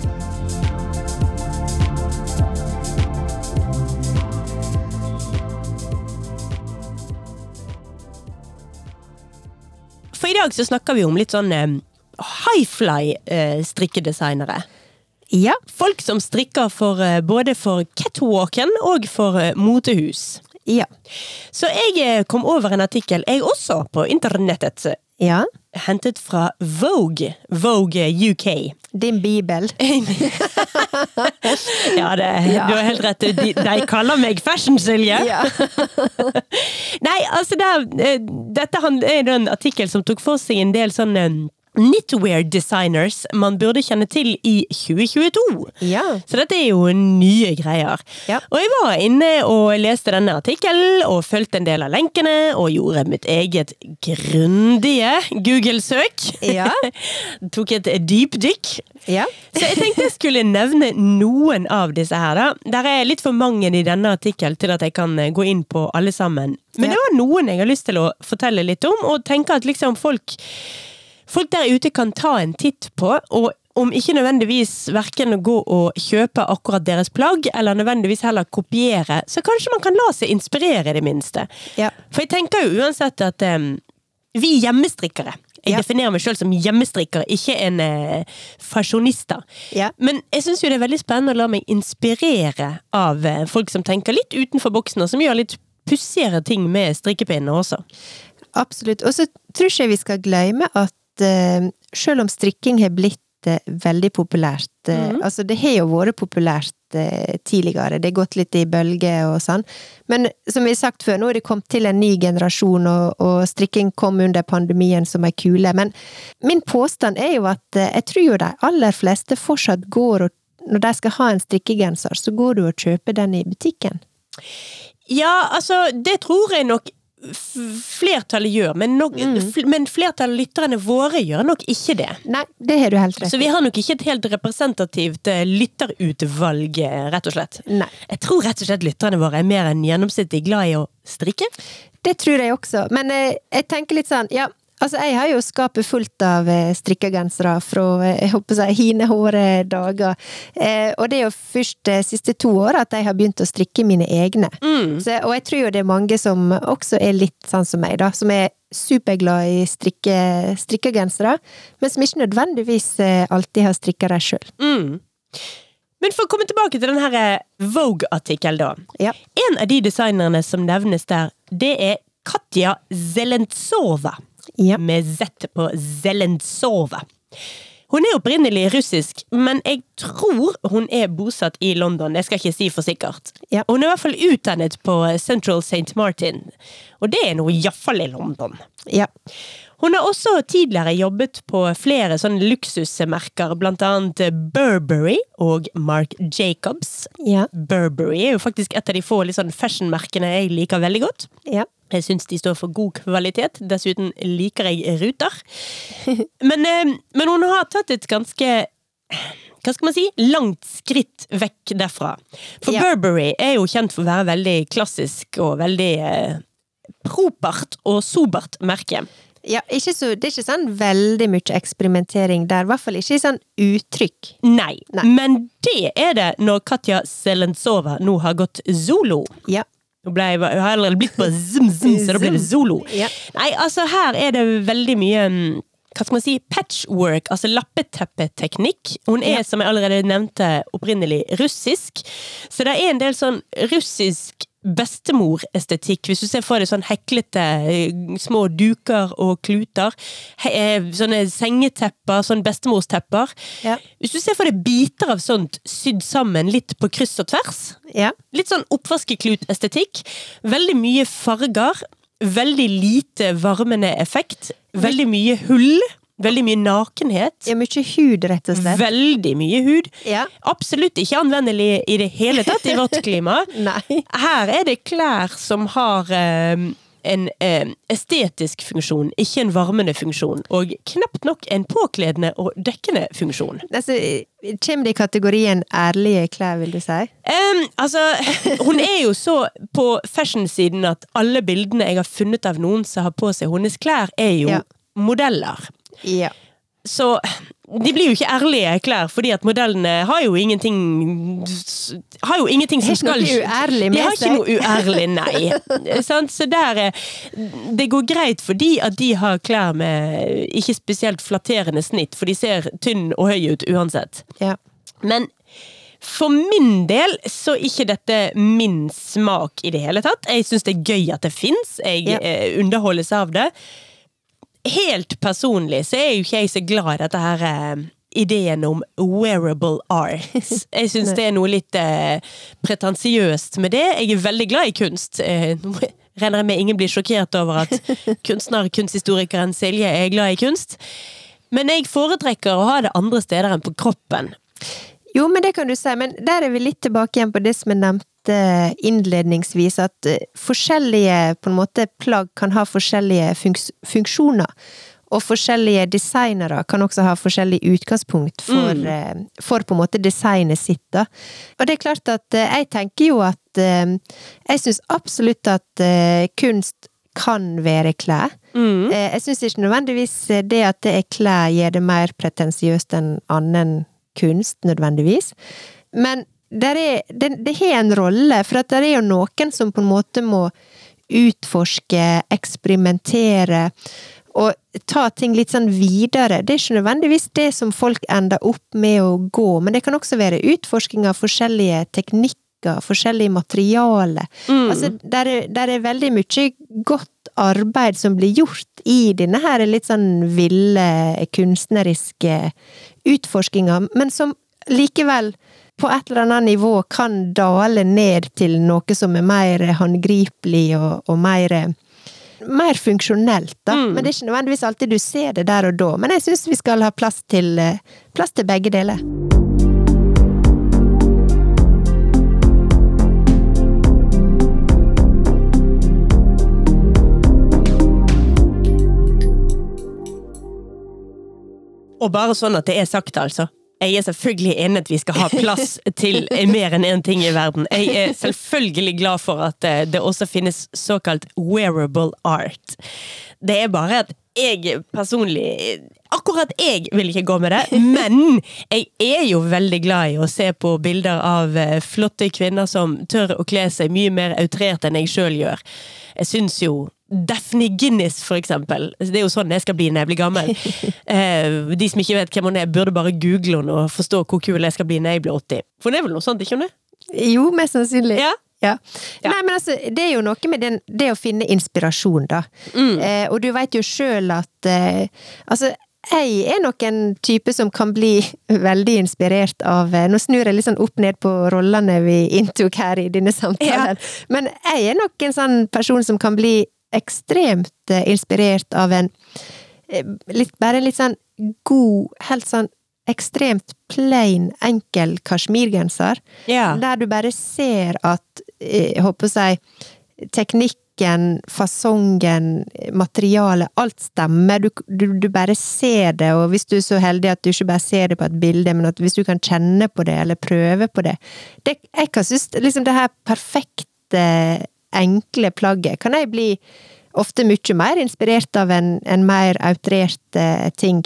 For i dag så snakker vi om litt sånn eh, high-fly eh. Ja, Folk som strikker for, eh, både for catwalken og for eh, motehus. ja, Så jeg kom over en artikkel, jeg også, på internettet. Ja. Hentet fra Vogue. Vogue UK. Din bibel. Ja, det, Ja. du har helt rett. De, de kaller meg Fashion Silje. Ja. Nei, altså der, eh, Dette er en artikkel som tok for seg en del sånne knitwear designers man burde kjenne til i 2022. Ja. Så dette er jo nye greier. Ja. Og jeg var inne og leste denne artikkelen, og fulgte en del av lenkene, og gjorde mitt eget grundige Google-søk. Ja. Tok et dypdykk. Ja. Så jeg tenkte jeg skulle nevne noen av disse her. da. Der er litt for mange i denne artikkelen til at jeg kan eh, gå inn på alle sammen. Men det var noen jeg har lyst til å fortelle litt om, og tenke at liksom folk, folk der ute kan ta en titt på. og om ikke nødvendigvis verken å gå og kjøpe akkurat deres plagg, eller nødvendigvis heller kopiere, så kanskje man kan la seg inspirere, i det minste. Ja. For jeg tenker jo uansett at um, vi hjemmestrikkere Jeg Ja. definerer meg sjøl som hjemmestrikker, ikke en eh, fasjonista. Ja. Men jeg syns jo det er veldig spennende å la meg inspirere av eh, folk som tenker litt utenfor boksen, og som gjør litt pussigere ting med strikkepinner også. Absolutt. Og så tror jeg vi skal glemme at eh, selv om strikking har blitt eh, veldig populært mm. Altså, det har jo vært populært tidligere, det har gått litt i bølger og sånn, men som vi har sagt før, nå er det kommet til en ny generasjon, og, og strikking kom under pandemien som ei kule. Men min påstand er jo at jeg tror jo de aller fleste fortsatt går og når de skal ha en strikkegenser, så går du og kjøper den i butikken. Ja, altså, det tror jeg nok flertallet gjør, men, nok, fl men flertallet av lytterne våre gjør nok ikke det. Nei, det har du helt rett Så vi har nok ikke et helt representativt eh, lytterutvalg, eh, rett og slett. Nei. Jeg tror rett og slett lytterne våre er mer enn gjennomsnittlig glad i å strikke. Det tror jeg også, men jeg, jeg tenker litt sånn, ja, altså jeg har jo skapet fullt av eh, strikkegensere fra, eh, jeg håper jeg, hine hårde dager, eh, og det er jo først de siste to åra at jeg har begynt å strikke mine egne. Så, og jeg tror jo det er mange som også er litt sånn som meg, da, som er superglad i strikke, strikkegensere, men som ikke nødvendigvis eh, alltid har strikka dem sjøl. Mm. Men for å komme tilbake til den eh, Vogue-artikkelen, da. Ja. En av de designerne som nevnes der, det er Katja Zelentsova. Ja. med Z på Zelensova. Hun er opprinnelig russisk, men jeg tror hun er bosatt i London. Jeg skal ikke si for sikkert. Ja. Hun er i hvert fall utdannet på Central St. Martin, og det er nå iallfall i London. Ja. Hun har også tidligere jobbet på flere sånne luksusmerker, blant annet Burberry og Marc Jacobs. Ja. Burberry er jo faktisk et av de få litt sånn fashionmerkene jeg liker veldig godt. Ja. Jeg syns de står for god kvalitet. Dessuten liker jeg ruter. Men, eh, men hun har tatt et ganske hva skal man si, langt skritt vekk derfra. For Ja. Burberry er jo kjent for å være veldig klassisk og veldig eh, propert og sobert merke. Ja så, det er ikke sånn veldig mye eksperimentering der, i hvert fall ikke i sånn uttrykk. Nei. Nei. Men det er det når Katja Selensova nå har gått solo. Ja. Hun, ble har allerede blitt på zoom, zoom, så da blir det solo. Ja. Nei, altså her er det veldig mye mm, hva skal man si, patchwork, altså lappeteppeteknikk. Hun er, Ja. som jeg allerede nevnte, opprinnelig russisk. Så det er en del sånn russisk bestemorestetikk, hvis du ser for deg sånn heklete eh, små duker og kluter. He, eh, sånne sengetepper, sånn bestemorstepper. Ja. Hvis du ser for deg biter av sånt sydd sammen litt på kryss og tvers. Ja. Litt sånn oppvaskeklut-estetikk. Veldig mye farger. Veldig lite varmende effekt. Veldig mye hull. Veldig mye nakenhet. ja mye hud, rett og slett. Veldig mye hud. Ja. Absolutt ikke anvendelig i det hele tatt i vårt klima. Her er det klær som har um, en um, estetisk funksjon, ikke en varmende funksjon. Og knapt nok en påkledende og dekkende funksjon. Altså, kommer det i kategorien ærlige klær, vil du si? Um, altså, hun er jo så på fashion-siden at alle bildene jeg har funnet av noen som har på seg hennes klær, er jo Ja. modeller. Ja. Så de blir jo ikke ærlige klær, fordi at modellene har jo ingenting Har jo ingenting som Ikke noe skal uærlig De har ikke noe uærlig, nei. Så der er Det går greit fordi at de har klær med ikke spesielt flatterende snitt, for de ser tynn og høy ut uansett. Ja. Men for min del så er ikke dette min smak i det hele tatt. Jeg syns det er gøy at det fins. Jeg Ja. eh, underholdes av det. Helt personlig så er jo ikke jeg så glad i dette her eh, ideen om wearable arts. Jeg syns det er noe litt eh, pretensiøst med det. Jeg er veldig glad i kunst. Eh, regner jeg med ingen blir sjokkert over at kunstner, kunsthistorikeren Silje er glad i kunst. Men jeg foretrekker å ha det andre steder enn på kroppen. Jo, men det kan du si, men der er vi litt tilbake igjen på det som jeg nevnte innledningsvis, at eh, forskjellige på en måte plagg kan ha forskjellige funks funksjoner. Og forskjellige designere kan også ha forskjellig utgangspunkt for, mm. for på en måte designet sitt, da. Og det er klart at eh, jeg tenker jo at eh, Jeg syns absolutt at eh, kunst kan være klær. Mm. Jeg syns ikke nødvendigvis det at det er klær gjør det mer pretensiøst enn annen kunst, nødvendigvis. Men det, det har en rolle, for det er jo noen som på en måte må utforske, eksperimentere, og ta ting litt sånn videre. Det er ikke nødvendigvis det som folk ender opp med å gå, men det kan også være utforsking av forskjellige teknikker, forskjellige materialer. Altså, der er, der er veldig mye godt arbeid som blir gjort i denne her litt sånn ville, kunstneriske utforskinga, men som likevel på et eller annet nivå kan dale ned til noe som er mer håndgripelig og, og mer mer funksjonelt, da. Men det er ikke nødvendigvis alltid du ser det der og da. Men jeg syns vi skal ha plass til, plass til begge deler. Og bare sånn at det er sagt, altså. Jeg er selvfølgelig enig at vi skal ha plass til mer enn én ting i verden. Jeg er selvfølgelig glad for at eh, det også finnes såkalt wearable art. Det er bare at jeg personlig Akkurat jeg vil ikke gå med det, men jeg er jo veldig glad i å se på bilder av eh, flotte kvinner som tør å kle seg mye mer outrert enn jeg sjøl gjør. Jeg syns jo Daphne Guinness, for eksempel. Det er jo sånn jeg skal bli når jeg blir gammel. Eh, de som ikke vet hvem hun er, burde bare google henne og forstå hvor kul jeg skal bli når jeg blir 80. For hun er vel noe sånt, ikke hun det? Jo, mest sannsynlig. Ja. Ja. Ja. Nei, men altså, det er jo noe med den, det å finne inspirasjon, da. Eh, og du veit jo sjøl at eh, Altså, jeg er nok en type som kan bli veldig inspirert av eh, Nå snur jeg litt sånn opp ned på rollene vi inntok her i denne samtalen. Men jeg er nok en sånn person som kan bli ekstremt eh, inspirert av en eh, litt, Bare en litt sånn god, helt sånn ekstremt plain, enkel kasjmirgenser. Ja. Der du bare ser at, eh, jeg håper å si, teknikken, fasongen, materialet, alt stemmer. Du, du, du bare ser det, og hvis du er så heldig at du ikke bare ser det på et bilde, men at hvis du kan kjenne på det, eller prøve på det, det Jeg kan synes liksom det her perfekte, enkle plagget, kan jeg bli ofte mye mer inspirert av en, en mer outrert uh, ting.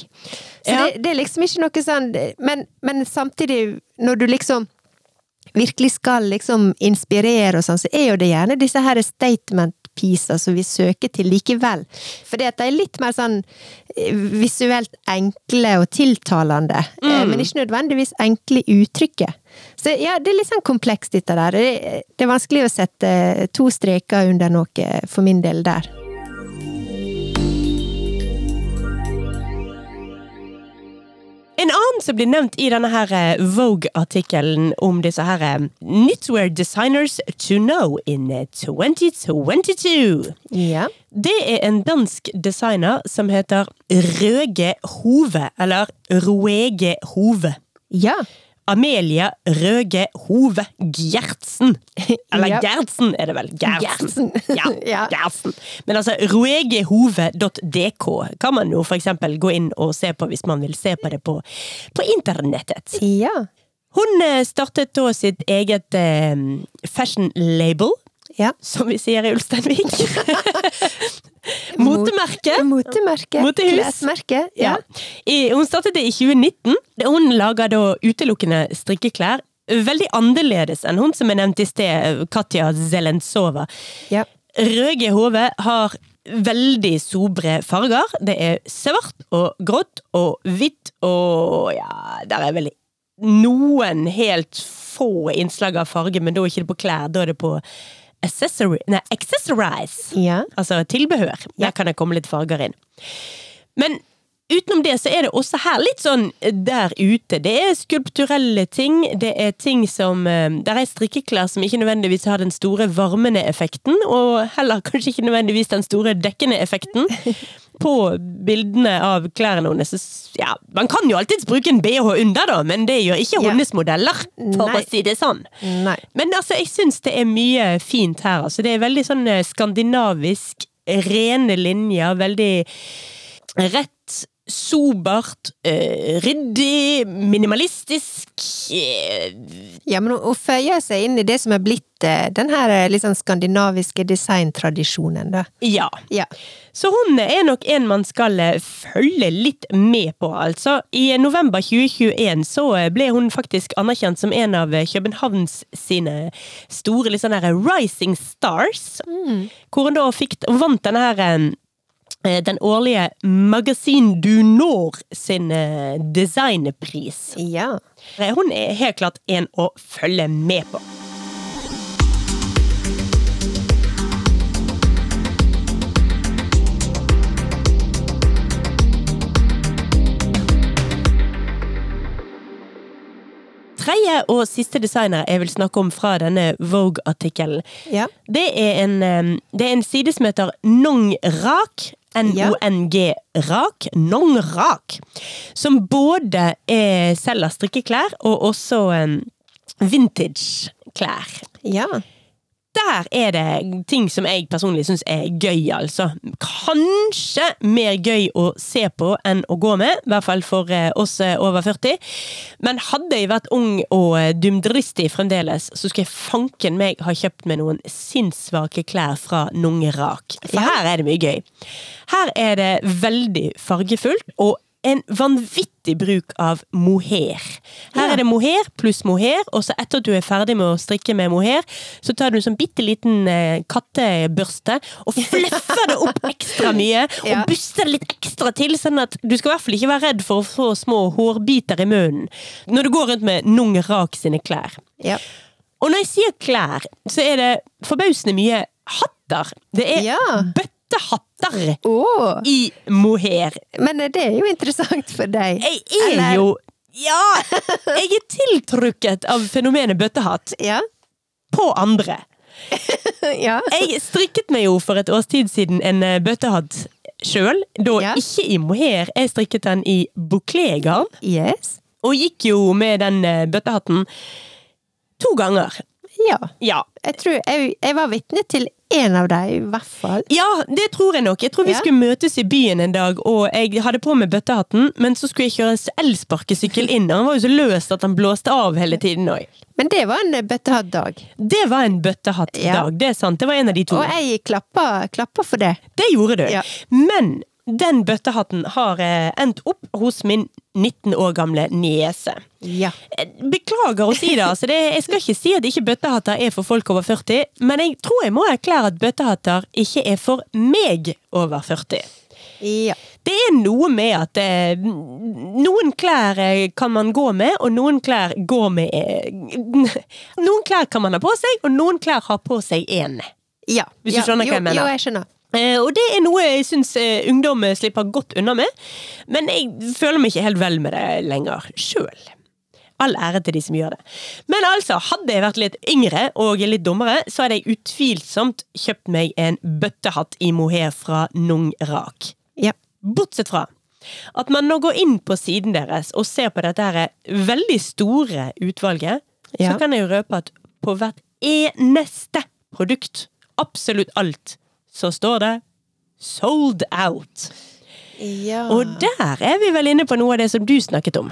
Så Ja. det, det er liksom ikke noe sånn men, men samtidig, når du liksom virkelig skal liksom inspirere og sånn, så er jo det gjerne disse her statement pieces som vi søker til likevel. Fordi det de er litt mer sånn eh, visuelt enkle og tiltalende, mm. men ikke nødvendigvis enkle i uttrykket. Så ja, det er litt sånn komplekst dette der. Det, det er vanskelig å sette to streker under noe for min del der. En annen som blir nevnt i denne her eh, Vogue-artikkelen om disse her eh, knitwear designers to know in eh, 2022. Ja. Det er en dansk designer som heter Røge Hove, eller Roege Hove. Ja. Amelia Røge Hove Gjertsen. Eller yep. Gjertsen er det vel? Gjertsen. Ja, Ja. Gjertsen. Men altså, roegehove.dk kan man jo for eksempel gå inn og se på hvis man vil se på det på, på internettet. Ja. Hun eh, startet da sitt eget eh, fashion label, Ja. som vi sier i Ulsteinvik. Motemerke. Motemerke. Motehus. Klesmerke. Ja. I, hun startet det i 2019. Hun lager da utelukkende strikkeklær. Veldig annerledes enn hun som er nevnt i sted, Katja Zelensova. Ja. Røge Hove har veldig sobre farger. Det er svart og grått og hvitt og ja, der er vel noen helt få innslag av farge, men da er det ikke på klær, da er det på accessory, nei, accessorize. Ja. Altså tilbehør. Der kan det komme litt farger inn. Men utenom det så er det også her litt sånn der ute. Det er skulpturelle ting. Det er ting som eh, Der er strikkeklær som ikke nødvendigvis har den store varmende effekten, og heller kanskje ikke nødvendigvis den store dekkende effekten. På bildene av klærne hennes. Ja, man kan jo alltids bruke en bh under, da, men det gjør ikke Ja. modeller, for Nei. å si det sånn. Nei. Men altså, jeg syns det er mye fint her. Altså, det er veldig sånn eh, skandinavisk, rene linjer, veldig rett, sobert, eh, ryddig, minimalistisk eh, Ja, men hun føyer seg inn i det som er blitt eh, den her liksom, skandinaviske designtradisjonen, da. Ja. Ja. Så hun er nok en man skal eh, følge litt med på, altså. I november 2021 så eh, ble hun faktisk anerkjent som en av Københavns sine store litt sånn her Rising Stars. Hvor hun da fikk, vant denne her den årlige Magasin du Nord sin eh, designpris. Ja. Eh, Hun er helt klart en å følge med på. Tredje og siste designer jeg vil snakke om fra denne Vogue-artikkelen, Ja. det en, eh, det er en side som heter Nong Rak. N-O-N-G Rak. Nong Rak. Som både er, selger strikkeklær og også eh, vintage-klær. Ja. Der er det ting som jeg personlig syns er gøy, altså. Kanskje mer gøy å se på enn å gå med, i hvert fall for eh, oss eh, over 40. Men hadde jeg vært ung og eh, dumdristig fremdeles, så skulle jeg fanken meg ha kjøpt meg noen sinnssvake klær fra Nungerak. For her er det mye gøy. Her er det veldig fargefullt, og en vanvittig bruk av mohair. Her er det mohair pluss mohair, og så etter at du er ferdig med å strikke med mohair, så tar du en sånn bitte liten eh, kattebørste og fluffer det opp ekstra mye, og buster det litt ekstra til, sånn at du skal i hvert fall ikke være redd for å få små hårbiter i munnen når du går rundt med Nung Rak sine klær. Ja. Og når jeg sier klær, så er det forbausende mye hatter. Det er Ja. bøttehatter Å! i mohair. Men det er jo interessant for deg. Jeg er Eller- jo Ja! Jeg er tiltrukket av fenomenet bøttehatt Ja. på andre. ja. Jeg strikket meg jo for et års tid siden en eh, bøttehatt sjøl. Da Ja. ikke i mohair, jeg strikket den i bouclé-garn. Yes. Og gikk jo med den eh, bøttehatten to ganger. Ja. Ja. Jeg tror jeg, jeg var vitne til én av dem, i hvert fall. ja, det tror jeg nok. Jeg tror vi Ja. skulle møtes i byen en dag, og jeg hadde på meg bøttehatten, men så skulle jeg kjøre elsparkesykkel inn, og han var jo så løst at han blåste av hele tiden òg. Men det var en bøttehattdag. Det var en bøttehattdag, Ja. det er sant. Det var en av de to. Og jeg klappa, klappa for det. Det gjorde du. Ja. Men den bøttehatten har eh, endt opp hos min 19 år gamle niese. Ja. Eh, Beklager å si det, altså det, jeg skal ikke si at ikke bøttehatter er for folk over 40, men jeg tror jeg må erklære at bøttehatter ikke er for meg over 40. Ja. Det er noe med at eh, noen klær eh, kan man gå med, og noen klær går med eh, Noen klær kan man ha på seg, og noen klær har på seg én. ja. Hvis du ja. skjønner hva jeg mener. Jo, jeg skjønner. Eh, og det er noe jeg syns eh, ungdom slipper godt unna med, men jeg føler meg ikke helt vel med det lenger sjøl. All ære til de som gjør det. Men altså, hadde jeg vært litt yngre og litt dummere, så hadde jeg utvilsomt kjøpt meg en bøttehatt i mohair fra Nung Rak. Ja. Bortsett fra at man nå går inn på siden deres og ser på dette her veldig store utvalget, Ja. så kan jeg jo røpe at på hvert eneste produkt, absolutt alt, så står det 'sold out'. ja. Og der er vi vel inne på noe av det som du snakket om.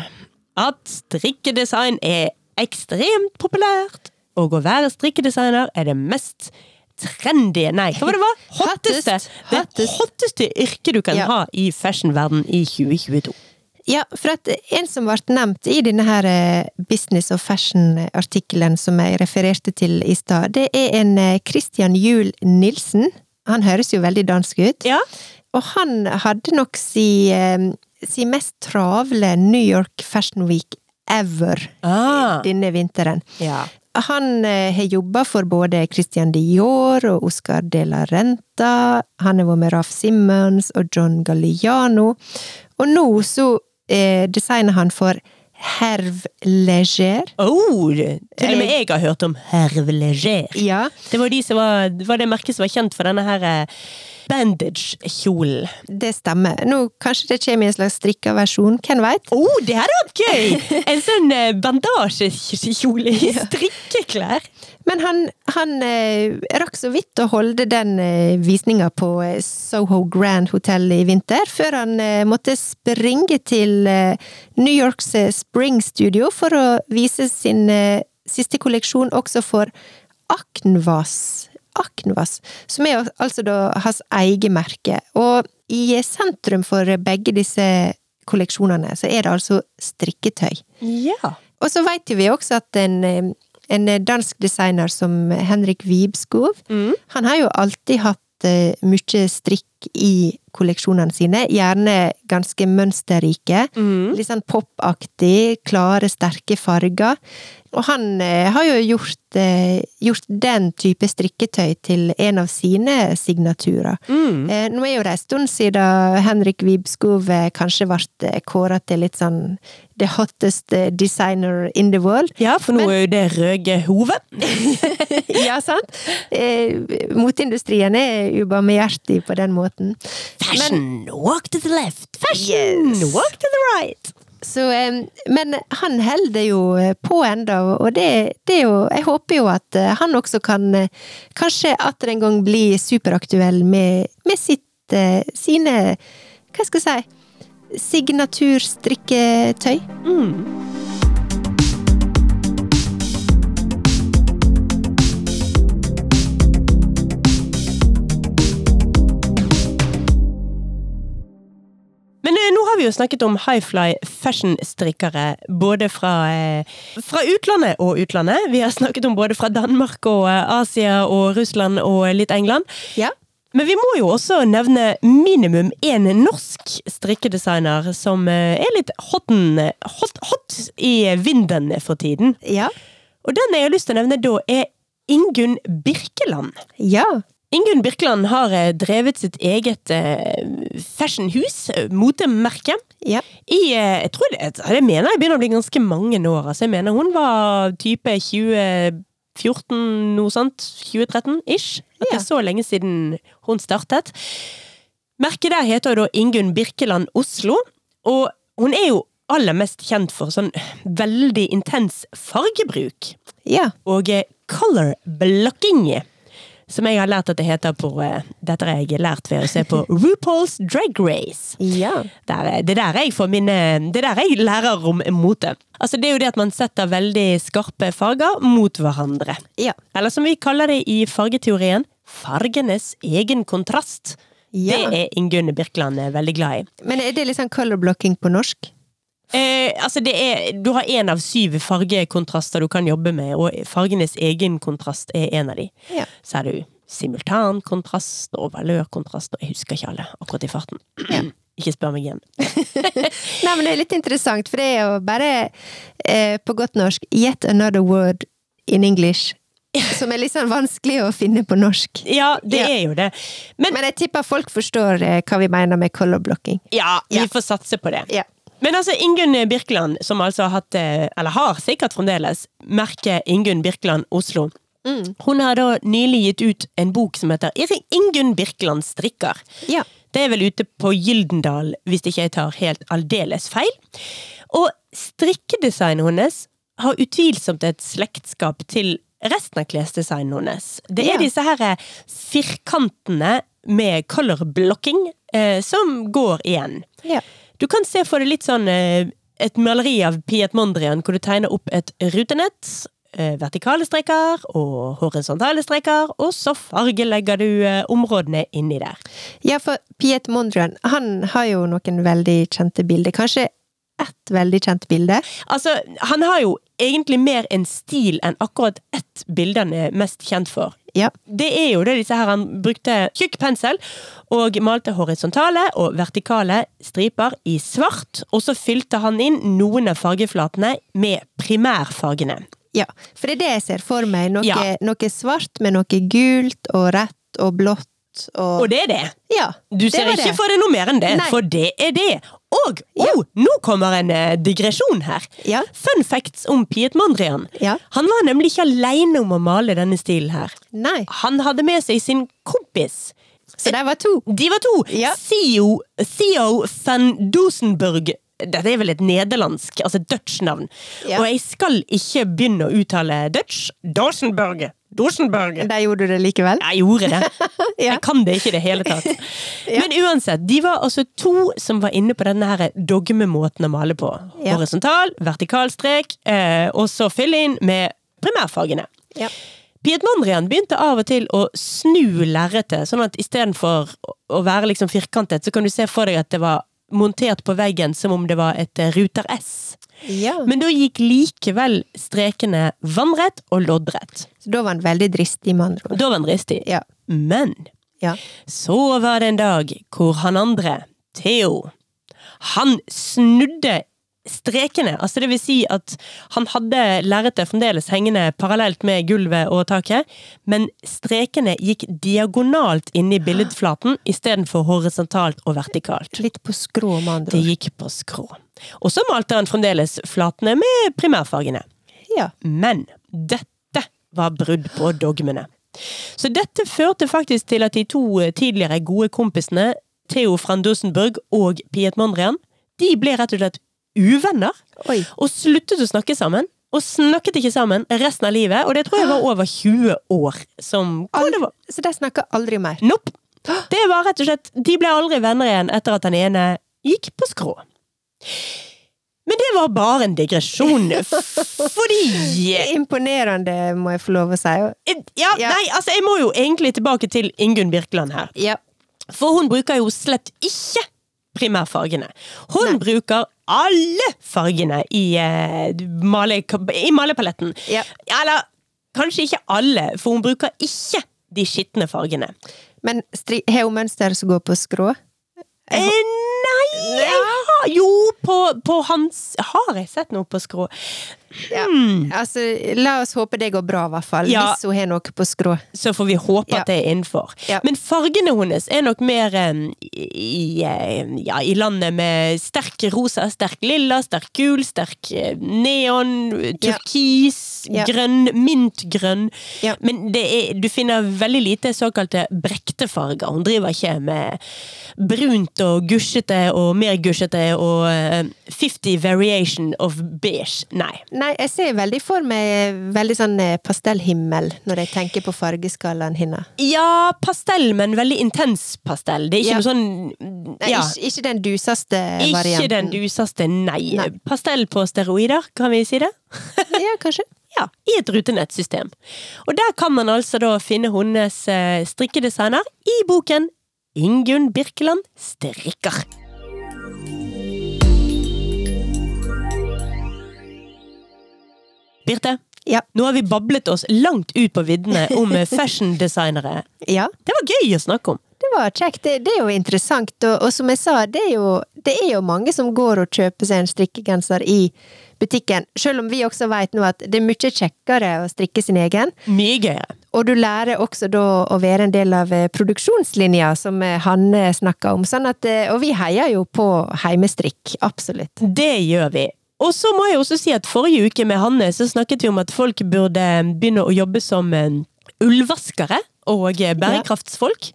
At strikkedesign er ekstremt populært, og å være strikkedesigner er det mest trendy Nei, hva var det var? Hotteste! Hottest. Det hotteste yrket du kan Ja. ha i fashionverden i 2022. Ja, for at en som ble nevnt i denne her eh, business og fashion-artikkelen som jeg refererte til i stad, det er en eh, Christian Juel Nilsen. Han høres jo veldig dansk ut. Ja. Og han hadde nok si, eh, si mest travle New York Fashion Week ever Ah. denne vinteren. ja. Han eh, har jobba for både Christian Dior og Oscar de la Renta. Han har vært med Raf Simmons og John Galliano. Og nå så eh, designer han for Herve Leger. Oh, til og med jeg har hørt om Herve Leger. Ja, Det var, de som var, var det merket som var kjent for denne her eh, bandage-kjolen. det stemmer. Nå kanskje det kommer i en slags strikka versjon, hvem veit? Oh, det hadde vært gøy! En sånn eh, bandasjekjole i strikkeklær. Men han, han eh, rakk så vidt å holde den eh, visninga på eh, Soho Grand Hotel i vinter, før han eh, måtte springe til eh, New Yorks Spring Studio for å vise sin siste kolleksjon også for Aknvas. Aknvas, som er altså da hans eget merke. Og i sentrum for begge disse kolleksjonene så er det altså strikketøy. Ja. Og så vet jo vi også at en, en dansk designer som Henrik Vibskov, Mm. han har jo alltid hatt eh, mye strikk i kolleksjonene sine, gjerne ganske mønsterrike. Mm. Litt sånn popaktig, klare, sterke farger. Og han eh, har jo gjort, eh, gjort den type strikketøy til en av sine signaturer. Mm. Eh, nå er jo det en stund siden Henrik Vibskov eh, kanskje ble kåra til litt sånn the hottest designer in the world. Ja, for nå er jo det Røge Hove. ja, sant? Eh, moteindustrien er ubarmhjertig på den måten. Fashion, walk to the left. Fashion, Yes. walk to the right. Så, men han holder jo eh, på enda, og det, det er jo Jeg håper jo at eh, han også kan eh, kanskje atter en gang bli superaktuell med, med sitt sine Hva skal jeg si Signaturstrikketøy. Mm. Vi jo snakket om highfly fashion-strikkere både fra, eh, fra utlandet og utlandet. Vi har snakket om både fra Danmark og eh, Asia og Russland og litt England. Ja. Men vi må jo også nevne minimum én norsk strikkedesigner som eh, er litt hotten, hot, hot i vinden for tiden. Ja. Og den jeg har lyst til å nevne da, er Ingunn Birkeland. Ja. Ingunn Birkeland har eh, drevet sitt eget eh, fashionhus, eh, motemerke, Ja. i Jeg tror det, jeg mener jeg begynner å bli ganske mange år. Altså, jeg mener hun var type 2014, noe sånt. 2013-ish. At det er så lenge siden hun startet. Merket der heter da Ingunn Birkeland Oslo, og hun er jo aller mest kjent for sånn veldig intens fargebruk Ja. og color blocking. Som jeg har lært at det heter på eh, Dette har jeg lært ved å se på RuPaul's Drag Race. Ja. Der, er- det er der jeg får mine Det er der jeg lærer om mote. Altså Det er jo det at man setter veldig skarpe farger mot hverandre. Ja. Eller som vi kaller det i fargeteorien, fargenes egen kontrast. Ja. Det er Ingunn Birkeland eh, veldig glad i. Men er det litt sånn color blocking på norsk? Eh, altså det er, du har én av syv fargekontraster du kan jobbe med, og fargenes egen kontrast er en av de. Ja. Så er du simultankontrast og valørkontrast, og jeg husker ikke alle akkurat i farten. ikke spør meg igjen. Nei, men det er litt interessant, for det er jo bare, eh, på godt norsk, yet another word in English. Som er litt sånn vanskelig å finne på norsk. Ja, det Ja. er jo det. Men Men jeg tipper folk forstår eh, hva vi mener med color blocking. ja, vi Ja. får satse på det. Ja. Men altså, Ingunn Birkeland, som altså har hatt, eh, eller har sikkert fremdeles, merket Ingunn Birkeland Oslo. Mm. Hun har da nylig gitt ut en bok som heter Ingunn Birkeland strikker. Ja. Det er vel ute på Gyldendal, hvis ikke jeg tar helt aldeles feil. Og strikkedesignet hennes har utvilsomt et slektskap til resten av klesdesignet hennes. Det er Ja. disse her eh, firkantene med color blocking eh, som går igjen. Ja. Du kan se for deg litt sånn eh, et maleri av Piet Mondrian, hvor du tegner opp et rutenett, eh, vertikale streker og horisontale streker, og så fargelegger du eh, områdene inni der. ja, for Piet Mondrian, han har jo noen veldig kjente bilder. Kanskje ett veldig kjent bilde? Altså, han har jo egentlig mer en stil enn akkurat ett bilde han er mest kjent for. Ja. Det er jo det disse her han brukte tjukk pensel og malte horisontale og vertikale striper i svart, og så fylte han inn noen av fargeflatene med primærfargene. Ja, for det er det jeg ser for meg. Noe, Ja. noe svart med noe gult og rett og blått og, Og det er det. Ja, Du ser det ikke det. for deg noe mer enn det, Nei. for det er det. Og Ja. oh, nå kommer en eh, digresjon her. Ja. Fun facts om Piet Mondrian. Ja. Han var nemlig ikke aleine om å male denne stilen her. Nei, Han hadde med seg sin kompis. så de var to. De var to. Theo, Theo van Dosenburg. Dette er vel et nederlandsk, altså Dutch-navn. Ja. Og jeg skal ikke begynne å uttale Dutch. Dosenburg. Dosenburg. Der gjorde du det likevel. Jeg gjorde det. Ja. Jeg kan det ikke i det hele tatt. Men uansett, de var altså to som var inne på denne her dogmemåten å male på. Ja. Horisontal, vertikal strek, eh, og så fylle inn med primærfagene. Ja. Piet Mondrian begynte av og til å snu lerretet, sånn at istedenfor å være liksom firkantet, så kan du se for deg at det var montert på veggen som om det var et eh, Ruter S. ja. Men da gikk likevel strekene vannrett og loddrett. Så da var han veldig dristig, med andre ord. Da var han dristig. Ja. Men Ja. så var det en dag hvor han andre, Theo, han snudde strekene. Altså det vil si at han hadde lerretet fremdeles hengende parallelt med gulvet og taket, men strekene gikk diagonalt inn i billedflaten istedenfor horisontalt og vertikalt. Litt på skrå, med andre Det gikk på skrå. Og så malte han fremdeles flatene med primærfargene. Ja. Men dette var brudd på dogmene. Så dette førte faktisk til at de to tidligere gode kompisene, Theo van Dusenburg og Piet Mondrian, de ble rett og slett uvenner. Oi. Og sluttet å snakke sammen. Og snakket ikke sammen resten av livet, og det tror jeg var over 20 år. Som det var. Så de snakker aldri mer. Nope. Det var rett og slett De ble aldri venner igjen etter at den ene gikk på skrå. Men det var bare en digresjon, fordi Imponerende, må jeg få lov å si. Ja, Ja. nei, altså jeg må jo egentlig tilbake til Ingunn Birkeland her. Ja. For hun bruker jo slett ikke primærfargene. Hun Nei. bruker alle fargene i, eh, male, i malepaletten. Ja. Eller kanskje ikke alle, for hun bruker ikke de skitne fargene. Men har hun mønster som går på skrå? Eh, nei, Ja, jo, på, på hans Har jeg sett noe på skrå? Ja. Altså, la oss håpe det går bra, i hvert fall. Ja. Hvis hun har noe på skrå. Så får vi håpe Ja. at det er innenfor. Men fargene hennes er nok mer um, i, ja, i landet med sterk rosa, sterk lilla, sterk gul, sterk eh, neon, turkis, Ja. grønn, mintgrønn. Ja. Men det er, du finner veldig lite såkalte brektefarger. Hun driver ikke med brunt og gusjete og mer gusjete og eh, 50 variation of beige. Nei. Nei, jeg ser veldig for meg veldig sånn eh, pastellhimmel når jeg tenker på fargeskalaen hennes. Ja, pastell, men veldig intens pastell. Det er ikke Ja. noe sånn Nei, ikke, ikke den varianten Ikke den dusaste, nei. Nei. Pastell på steroider, kan vi si det? Ja, kanskje. Ja, i et rutenettsystem. Og der kan man altså da finne hennes eh, strikkedesigner i boken Ingunn Birkeland strikker. Birte, Ja. nå har vi bablet oss langt ut på viddene om fashiondesignere. ja. Det var gøy å snakke om. Det var kjekt. Det, det er jo interessant. Og, og som jeg sa, det er, jo, det er jo mange som går og kjøper seg en strikkegenser i butikken. Selv om vi også vet nå at det er mye kjekkere å strikke sin egen. Mye gøyere. Og du lærer også da å være en del av eh, produksjonslinja, som eh, Hanne snakka om. Sånn at, eh, og vi heier jo på heimestrikk. Absolutt. Det gjør vi. Og så må jeg også si at forrige uke med Hanne så snakket vi om at folk burde begynne å jobbe som ullvaskere og bærekraftsfolk. bærekraftsfolk.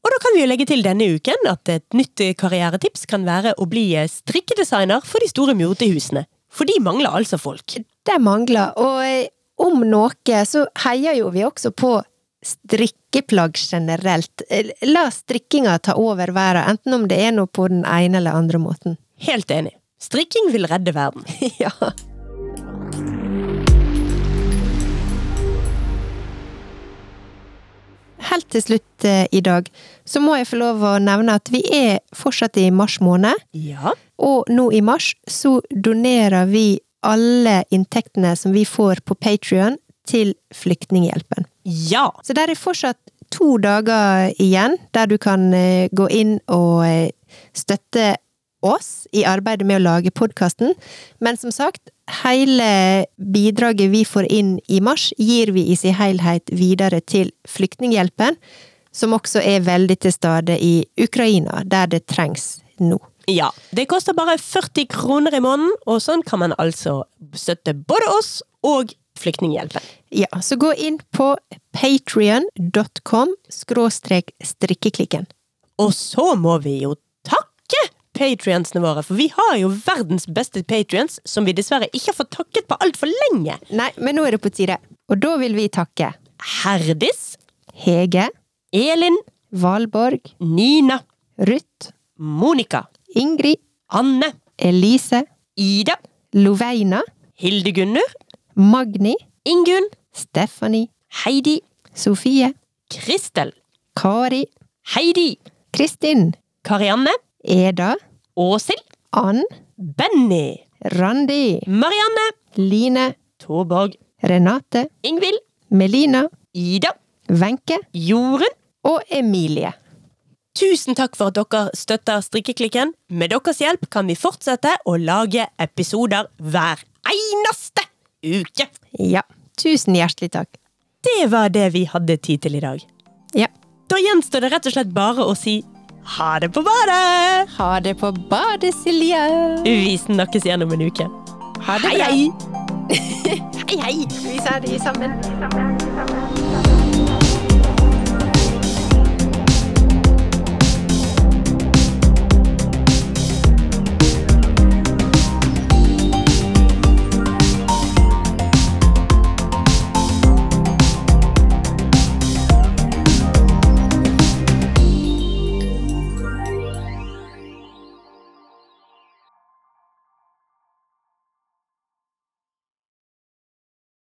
Og da kan vi jo legge til denne uken at et nytt eh, karrieretips kan være å bli eh, strikkedesigner for de store motehusene. For de mangler altså folk. Det mangler. Og eh, om noe så heier jo vi også på strikkeplagg generelt. La strikkinga ta over verden, enten om det er noe på den ene eller andre måten. Helt enig. Strikking vil redde verden. ja. Helt til slutt eh, i dag, så må jeg få lov å nevne at vi er fortsatt i mars måned. Ja. Og nå i mars så donerer vi alle inntektene som vi får på Patrion til Flyktninghjelpen. Ja. Så der er fortsatt to dager igjen, der du kan eh, gå inn og eh, støtte oss i arbeidet med å lage podkasten. Men som sagt, hele bidraget vi får inn i mars, gir vi i sin helhet videre til Flyktninghjelpen, som også er veldig til stede i Ukraina, der det trengs nå. Ja. Det koster bare 40 kroner i måneden, og sånn kan man altså støtte både oss og Flyktninghjelpen. Ja, så gå inn på patrion.com skråstrek strikkeklikken. Og så må vi jo patrionsene våre, for vi har jo verdens beste patrions, som vi dessverre ikke har fått takket på altfor lenge. Nei, men nå er det på tide. Og da vil vi takke Herdis, Hege, Elin, Valborg, Nina, Ruth, Monica, Ingrid, Anne, Elise, Ida, Loveina, Hildegunnur, Magni, Ingunn, Stephanie, Heidi, Sofie, Kristel, Kari, Heidi, Kristin, Karianne, Eda, Åshild, Ann, Benny, Randi, Marianne, Line, Torborg, Renate, Ingvild, Melina, Ida, Wenche Jorunn. og Emilie. Tusen takk for at dere støtter Strikkeklikken. Med deres hjelp kan vi fortsette å lage episoder hver eneste uke. Ja, tusen hjertelig takk. Det var det vi hadde tid til i dag. Ja. Da gjenstår det rett og slett bare å si ha det på badet! Ha det på badet, Silje! Vi snakkes igjen om en uke. Ha det bra. hei! hei, hei! Vi ser det sammen.